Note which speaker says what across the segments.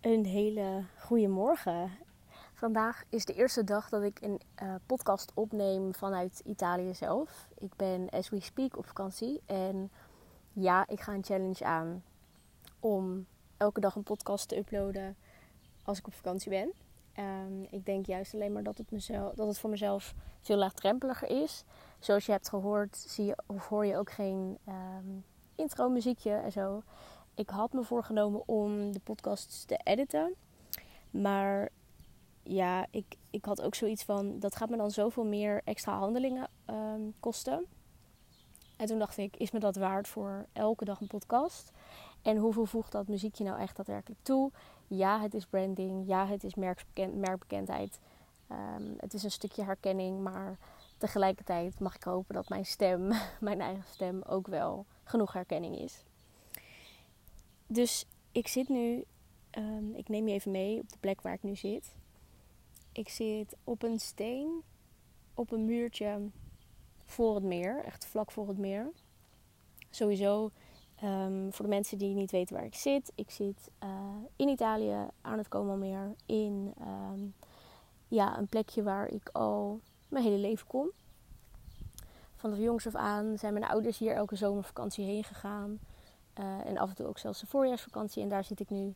Speaker 1: Een hele goede morgen. Vandaag is de eerste dag dat ik een uh, podcast opneem vanuit Italië zelf. Ik ben as we speak op vakantie en ja, ik ga een challenge aan om elke dag een podcast te uploaden als ik op vakantie ben. Um, ik denk juist alleen maar dat het, mezelf, dat het voor mezelf veel laagdrempeliger is. Zoals je hebt gehoord, zie je, of hoor je ook geen um, intro muziekje en zo ik had me voorgenomen om de podcasts te editen. Maar ja, ik, ik had ook zoiets van: dat gaat me dan zoveel meer extra handelingen ehm, kosten. En toen dacht ik: is me dat waard voor elke dag een podcast? En hoeveel voegt dat muziekje nou echt daadwerkelijk toe? Ja, het is branding. Ja, het is merkbekend, merkbekendheid. Ehm, het is een stukje herkenning. Maar tegelijkertijd mag ik hopen dat mijn stem, mijn eigen stem, ook wel genoeg herkenning is. Dus ik zit nu, um, ik neem je even mee op de plek waar ik nu zit. Ik zit op een steen, op een muurtje voor het meer, echt vlak voor het meer. Sowieso, um, voor de mensen die niet weten waar ik zit, ik zit uh, in Italië aan het Como-meer in um, ja, een plekje waar ik al mijn hele leven kom. Vanaf jongs af aan zijn mijn ouders hier elke zomervakantie heen gegaan. Uh, en af en toe ook zelfs de voorjaarsvakantie. En daar zit ik nu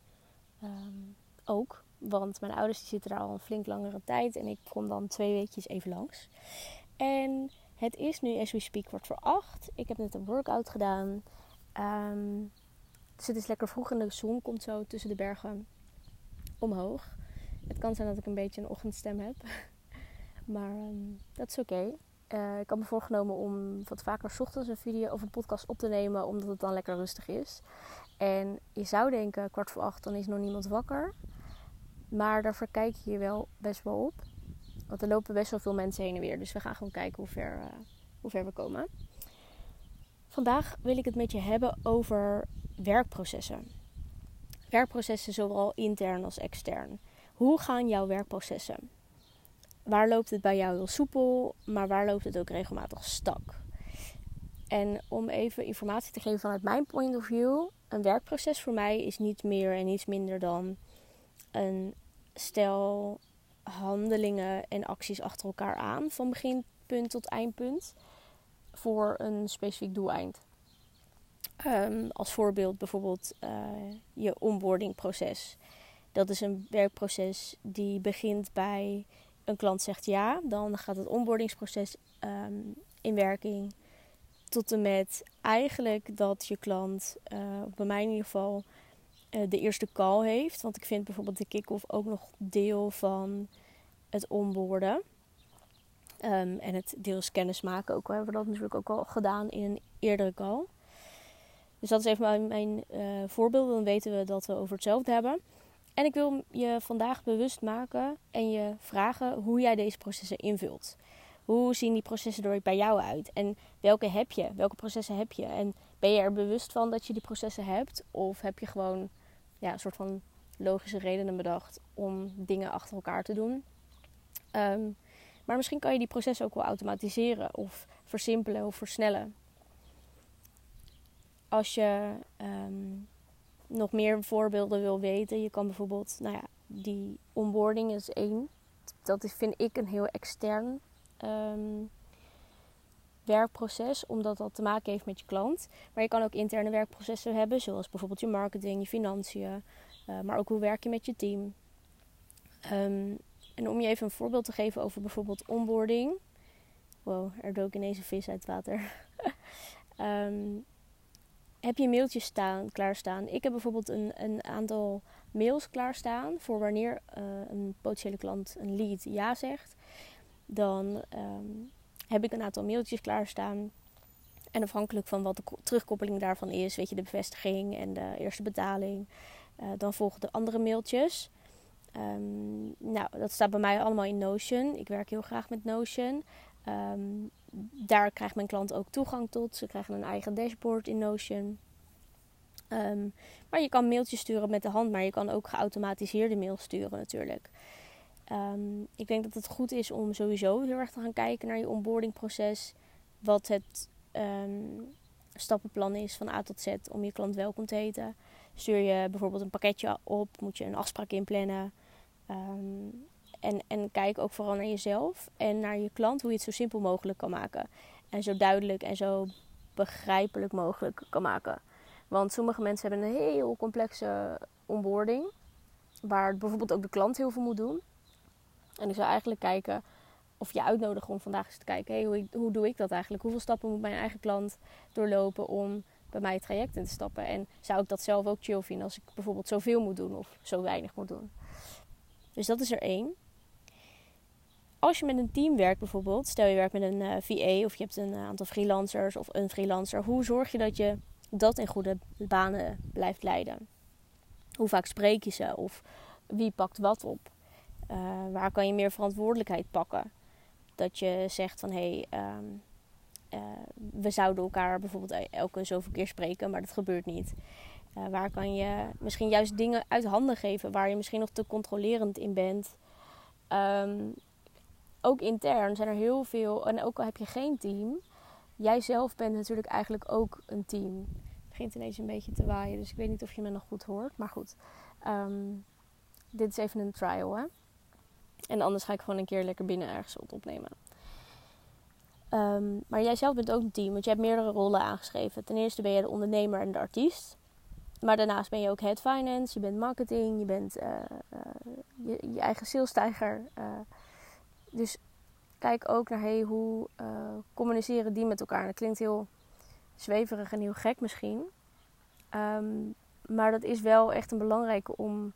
Speaker 1: um, ook. Want mijn ouders die zitten daar al een flink langere tijd. En ik kom dan twee weekjes even langs. En het is nu, as we speak, kwart voor acht. Ik heb net een workout gedaan. Um, dus het is lekker vroeg en de zon komt zo tussen de bergen omhoog. Het kan zijn dat ik een beetje een ochtendstem heb. maar um, dat is oké. Okay. Uh, ik had me voorgenomen om wat vaker s ochtends een video of een podcast op te nemen, omdat het dan lekker rustig is. En je zou denken, kwart voor acht, dan is nog niemand wakker. Maar daar verkijk je je wel best wel op. Want er lopen best wel veel mensen heen en weer. Dus we gaan gewoon kijken hoe ver, uh, hoe ver we komen. Vandaag wil ik het met je hebben over werkprocessen. Werkprocessen zowel intern als extern. Hoe gaan jouw werkprocessen? Waar loopt het bij jou heel soepel, maar waar loopt het ook regelmatig stak? En om even informatie te geven vanuit mijn point of view, een werkproces voor mij is niet meer en niets minder dan een stel handelingen en acties achter elkaar aan, van beginpunt tot eindpunt, voor een specifiek doeleind. Um, als voorbeeld bijvoorbeeld uh, je onboardingproces. Dat is een werkproces die begint bij een klant zegt ja, dan gaat het onboardingsproces um, in werking. Tot en met eigenlijk dat je klant, uh, bij mij in ieder geval, uh, de eerste call heeft. Want ik vind bijvoorbeeld de kick-off ook nog deel van het onboorden. Um, en het deels kennis maken ook. We hebben dat natuurlijk ook al gedaan in een eerdere call. Dus dat is even mijn, mijn uh, voorbeeld. Dan weten we dat we over hetzelfde hebben. En ik wil je vandaag bewust maken en je vragen hoe jij deze processen invult. Hoe zien die processen er bij jou uit? En welke heb je? Welke processen heb je? En ben je er bewust van dat je die processen hebt? Of heb je gewoon ja, een soort van logische redenen bedacht om dingen achter elkaar te doen? Um, maar misschien kan je die processen ook wel automatiseren of versimpelen of versnellen. Als je um, nog meer voorbeelden wil weten, je kan bijvoorbeeld, nou ja, die onboarding is één. Dat vind ik een heel extern um, werkproces, omdat dat te maken heeft met je klant. Maar je kan ook interne werkprocessen hebben, zoals bijvoorbeeld je marketing, je financiën, uh, maar ook hoe werk je met je team. Um, en om je even een voorbeeld te geven over bijvoorbeeld onboarding. Wow, er dook ineens een vis uit het water. um, heb je mailtjes staan, klaarstaan. Ik heb bijvoorbeeld een, een aantal mails klaarstaan voor wanneer uh, een potentiële klant een lead ja zegt. Dan um, heb ik een aantal mailtjes klaarstaan. En afhankelijk van wat de terugkoppeling daarvan is, weet je, de bevestiging en de eerste betaling, uh, dan volgen de andere mailtjes. Um, nou, dat staat bij mij allemaal in Notion. Ik werk heel graag met Notion. Um, daar krijgt mijn klant ook toegang tot. Ze krijgen een eigen dashboard in Notion. Um, maar je kan mailtjes sturen met de hand, maar je kan ook geautomatiseerde mails sturen natuurlijk. Um, ik denk dat het goed is om sowieso heel erg te gaan kijken naar je onboardingproces. Wat het um, stappenplan is van A tot Z om je klant welkom te heten. stuur je bijvoorbeeld een pakketje op, moet je een afspraak inplannen. Ehm, en, en kijk ook vooral naar jezelf en naar je klant, hoe je het zo simpel mogelijk kan maken. En zo duidelijk en zo begrijpelijk mogelijk kan maken. Want sommige mensen hebben een heel complexe onboarding, waar bijvoorbeeld ook de klant heel veel moet doen. En ik zou eigenlijk kijken of je uitnodigen om vandaag eens te kijken: hey, hoe, hoe doe ik dat eigenlijk? Hoeveel stappen moet mijn eigen klant doorlopen om bij mij het traject in te stappen? En zou ik dat zelf ook chill vinden als ik bijvoorbeeld zoveel moet doen of zo weinig moet doen? Dus dat is er één. Als je met een team werkt bijvoorbeeld, stel je werkt met een uh, eh, VA of je hebt een aantal freelancers of een freelancer, hoe zorg je dat je dat in goede banen blijft leiden? Hoe vaak spreek je ze of wie pakt wat op? Uh, waar kan je meer verantwoordelijkheid pakken? Dat je zegt van hé, hey, uh, we zouden elkaar bijvoorbeeld e-, elke zoveel keer spreken, maar dat gebeurt niet. Waar kan je misschien juist dingen uit handen geven waar je misschien nog te controlerend in bent? Um, ook intern zijn er heel veel, en ook al heb je geen team, jij zelf bent natuurlijk eigenlijk ook een team. Het begint ineens een beetje te waaien, dus ik weet niet of je me nog goed hoort. Maar goed, um, dit is even een trial hè. En anders ga ik gewoon een keer lekker binnen ergens op opnemen. Um, maar jij zelf bent ook een team, want je hebt meerdere rollen aangeschreven. Ten eerste ben je de ondernemer en de artiest. Maar daarnaast ben je ook head finance, je bent marketing, je bent uh, uh, je, eigen. Uh, dus kijk ook naar hey, hoe communiceren die met elkaar. Dat klinkt heel zweverig en heel gek misschien. Um, maar dat is wel echt een belangrijke om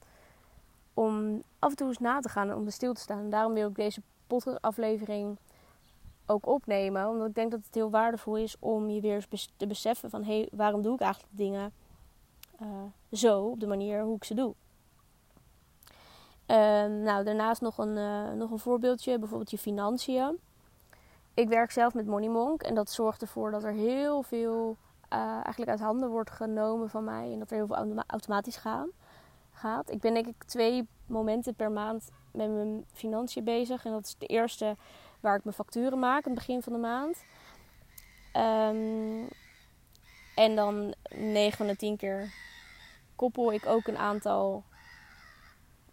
Speaker 1: om af en toe eens na te gaan en om stil te staan. En daarom wil ik deze podcastaflevering ook opnemen. Omdat ik denk dat het heel waardevol is om je weer eens te beseffen van... hey, waarom doe ik eigenlijk dingen uh, zo, op de manier hoe ik ze doe. Uh, nou, daarnaast nog een, uh, nog een voorbeeldje, bijvoorbeeld je financiën. Ik werk zelf met Money Monk en dat zorgt ervoor dat er heel veel uh, eigenlijk uit handen wordt genomen van mij. En dat er heel veel automatisch gaan gaat. Ik ben denk ik twee momenten per maand met mijn financiën bezig. En dat is de eerste waar ik mijn facturen maak aan het begin van de maand. Um, en dan 9 van de 10 keer koppel ik ook een aantal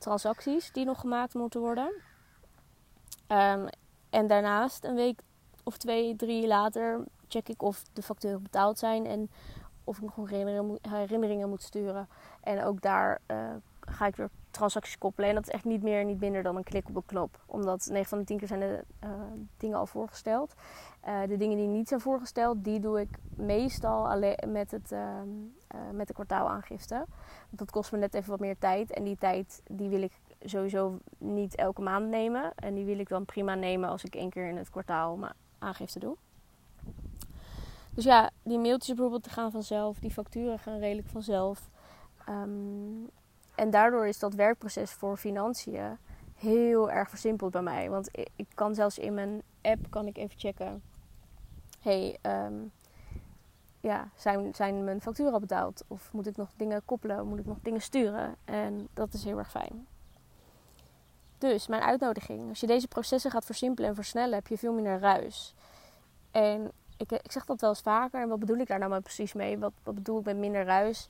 Speaker 1: transacties die nog gemaakt moeten worden. Um, en daarnaast, een week of twee, drie later, check ik of de facturen betaald zijn en of ik nog herinneringen moet sturen. En ook daar uh, ga ik weer transacties koppelen. En dat is echt niet meer niet minder dan een klik op een knop. Omdat 9 van de 10 keer zijn de uh, dingen al voorgesteld. Uh, de dingen die niet zijn voorgesteld, die doe ik meestal alleen met, het, uh, met de kwartaalaangifte. Dat kost me net even wat meer tijd. En die tijd die wil ik sowieso niet elke maand nemen. En die wil ik dan prima nemen als ik één keer in het kwartaal mijn aangifte doe. Dus ja, die mailtjes bijvoorbeeld gaan vanzelf. Die facturen gaan redelijk vanzelf. Um, en daardoor is dat werkproces voor financiën heel erg versimpeld bij mij. Want ik kan zelfs in mijn app kan ik even checken. hey, um, ja, zijn, zijn mijn facturen al betaald? Of moet ik nog dingen koppelen? Moet ik nog dingen sturen? En dat is heel erg fijn. Dus mijn uitnodiging. Als je deze processen gaat versimpelen en versnellen, heb je veel minder ruis. En ik, ik zeg dat wel eens vaker. En wat bedoel ik daar nou maar precies mee? Wat, wat bedoel ik met minder ruis?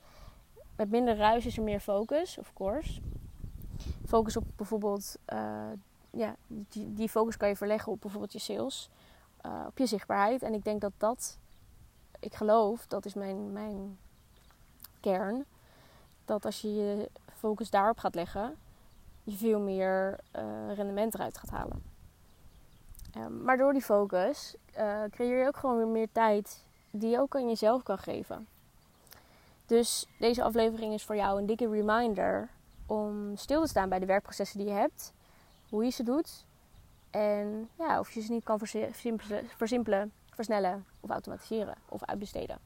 Speaker 1: Met minder ruis is er meer focus, of course. Focus op bijvoorbeeld, uh, ja, die, focus kan je verleggen op bijvoorbeeld je sales, uh, op je zichtbaarheid. En ik denk dat dat, ik geloof, dat is mijn, mijn kern, dat als je je focus daarop gaat leggen, je veel meer uh, rendement eruit gaat halen. Um, maar door die focus creëer je ook gewoon weer meer tijd die je ook aan jezelf kan geven. Dus deze aflevering is voor jou een dikke reminder om stil te staan bij de werkprocessen die je hebt, hoe je ze doet en ja, of je ze niet kan versimpelen, versnellen of automatiseren of uitbesteden.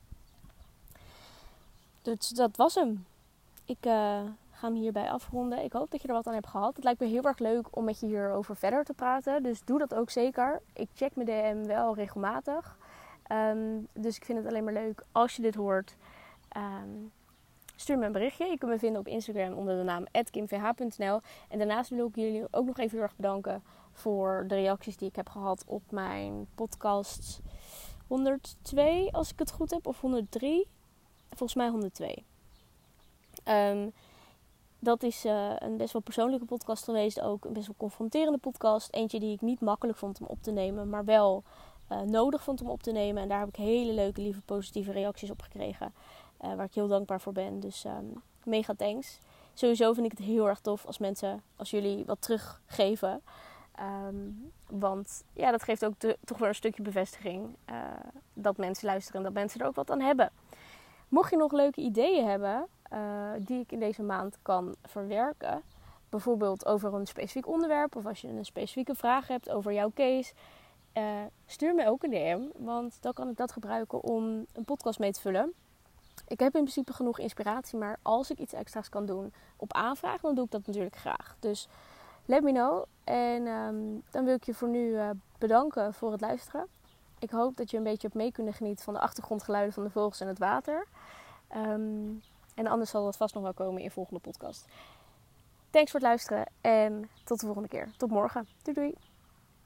Speaker 1: Dus dat was hem. Ik uh, ga hem hierbij afronden. Ik hoop dat je er wat aan hebt gehad. Het lijkt me heel erg leuk om met je hierover verder te praten. Dus doe dat ook zeker. Ik check mijn DM wel regelmatig. Um, dus ik vind het alleen maar leuk als je dit hoort. Um, stuur me een berichtje. Je kunt me vinden op Instagram onder de naam kimvh.nl. En daarnaast wil ik jullie ook nog even heel erg bedanken voor de reacties die ik heb gehad op mijn podcast 102, als ik het goed heb, of 103. Volgens mij 102. Ehm, dat is uh, een best wel persoonlijke podcast geweest. Ook een best wel confronterende podcast. Eentje die ik niet makkelijk vond om op te nemen, maar wel uh, nodig vond om op te nemen. En daar heb ik hele leuke, lieve, positieve reacties op gekregen. Uh, waar ik heel dankbaar voor ben. Dus um, mega thanks. Sowieso vind ik het heel erg tof als mensen, als jullie wat teruggeven. Um, want ja, dat geeft ook toch weer een stukje bevestiging. dat mensen luisteren en dat mensen er ook wat aan hebben. Mocht je nog leuke ideeën hebben, uh, die ik in deze maand kan verwerken. Bijvoorbeeld over een specifiek onderwerp of als je een specifieke vraag hebt over jouw case. Stuur me ook een DM, want dan kan ik dat gebruiken om een podcast mee te vullen. Ik heb in principe genoeg inspiratie, maar als ik iets extra's kan doen op aanvraag, dan doe ik dat natuurlijk graag. Dus let me know. En um, dan wil ik je voor nu uh, bedanken voor het luisteren. Ik hoop dat je een beetje op mee kunnen genieten van de achtergrondgeluiden van de vogels en het water. Um, en anders zal dat vast nog wel komen in volgende podcast. Thanks voor het luisteren en tot de volgende keer. Tot morgen. Doei doei.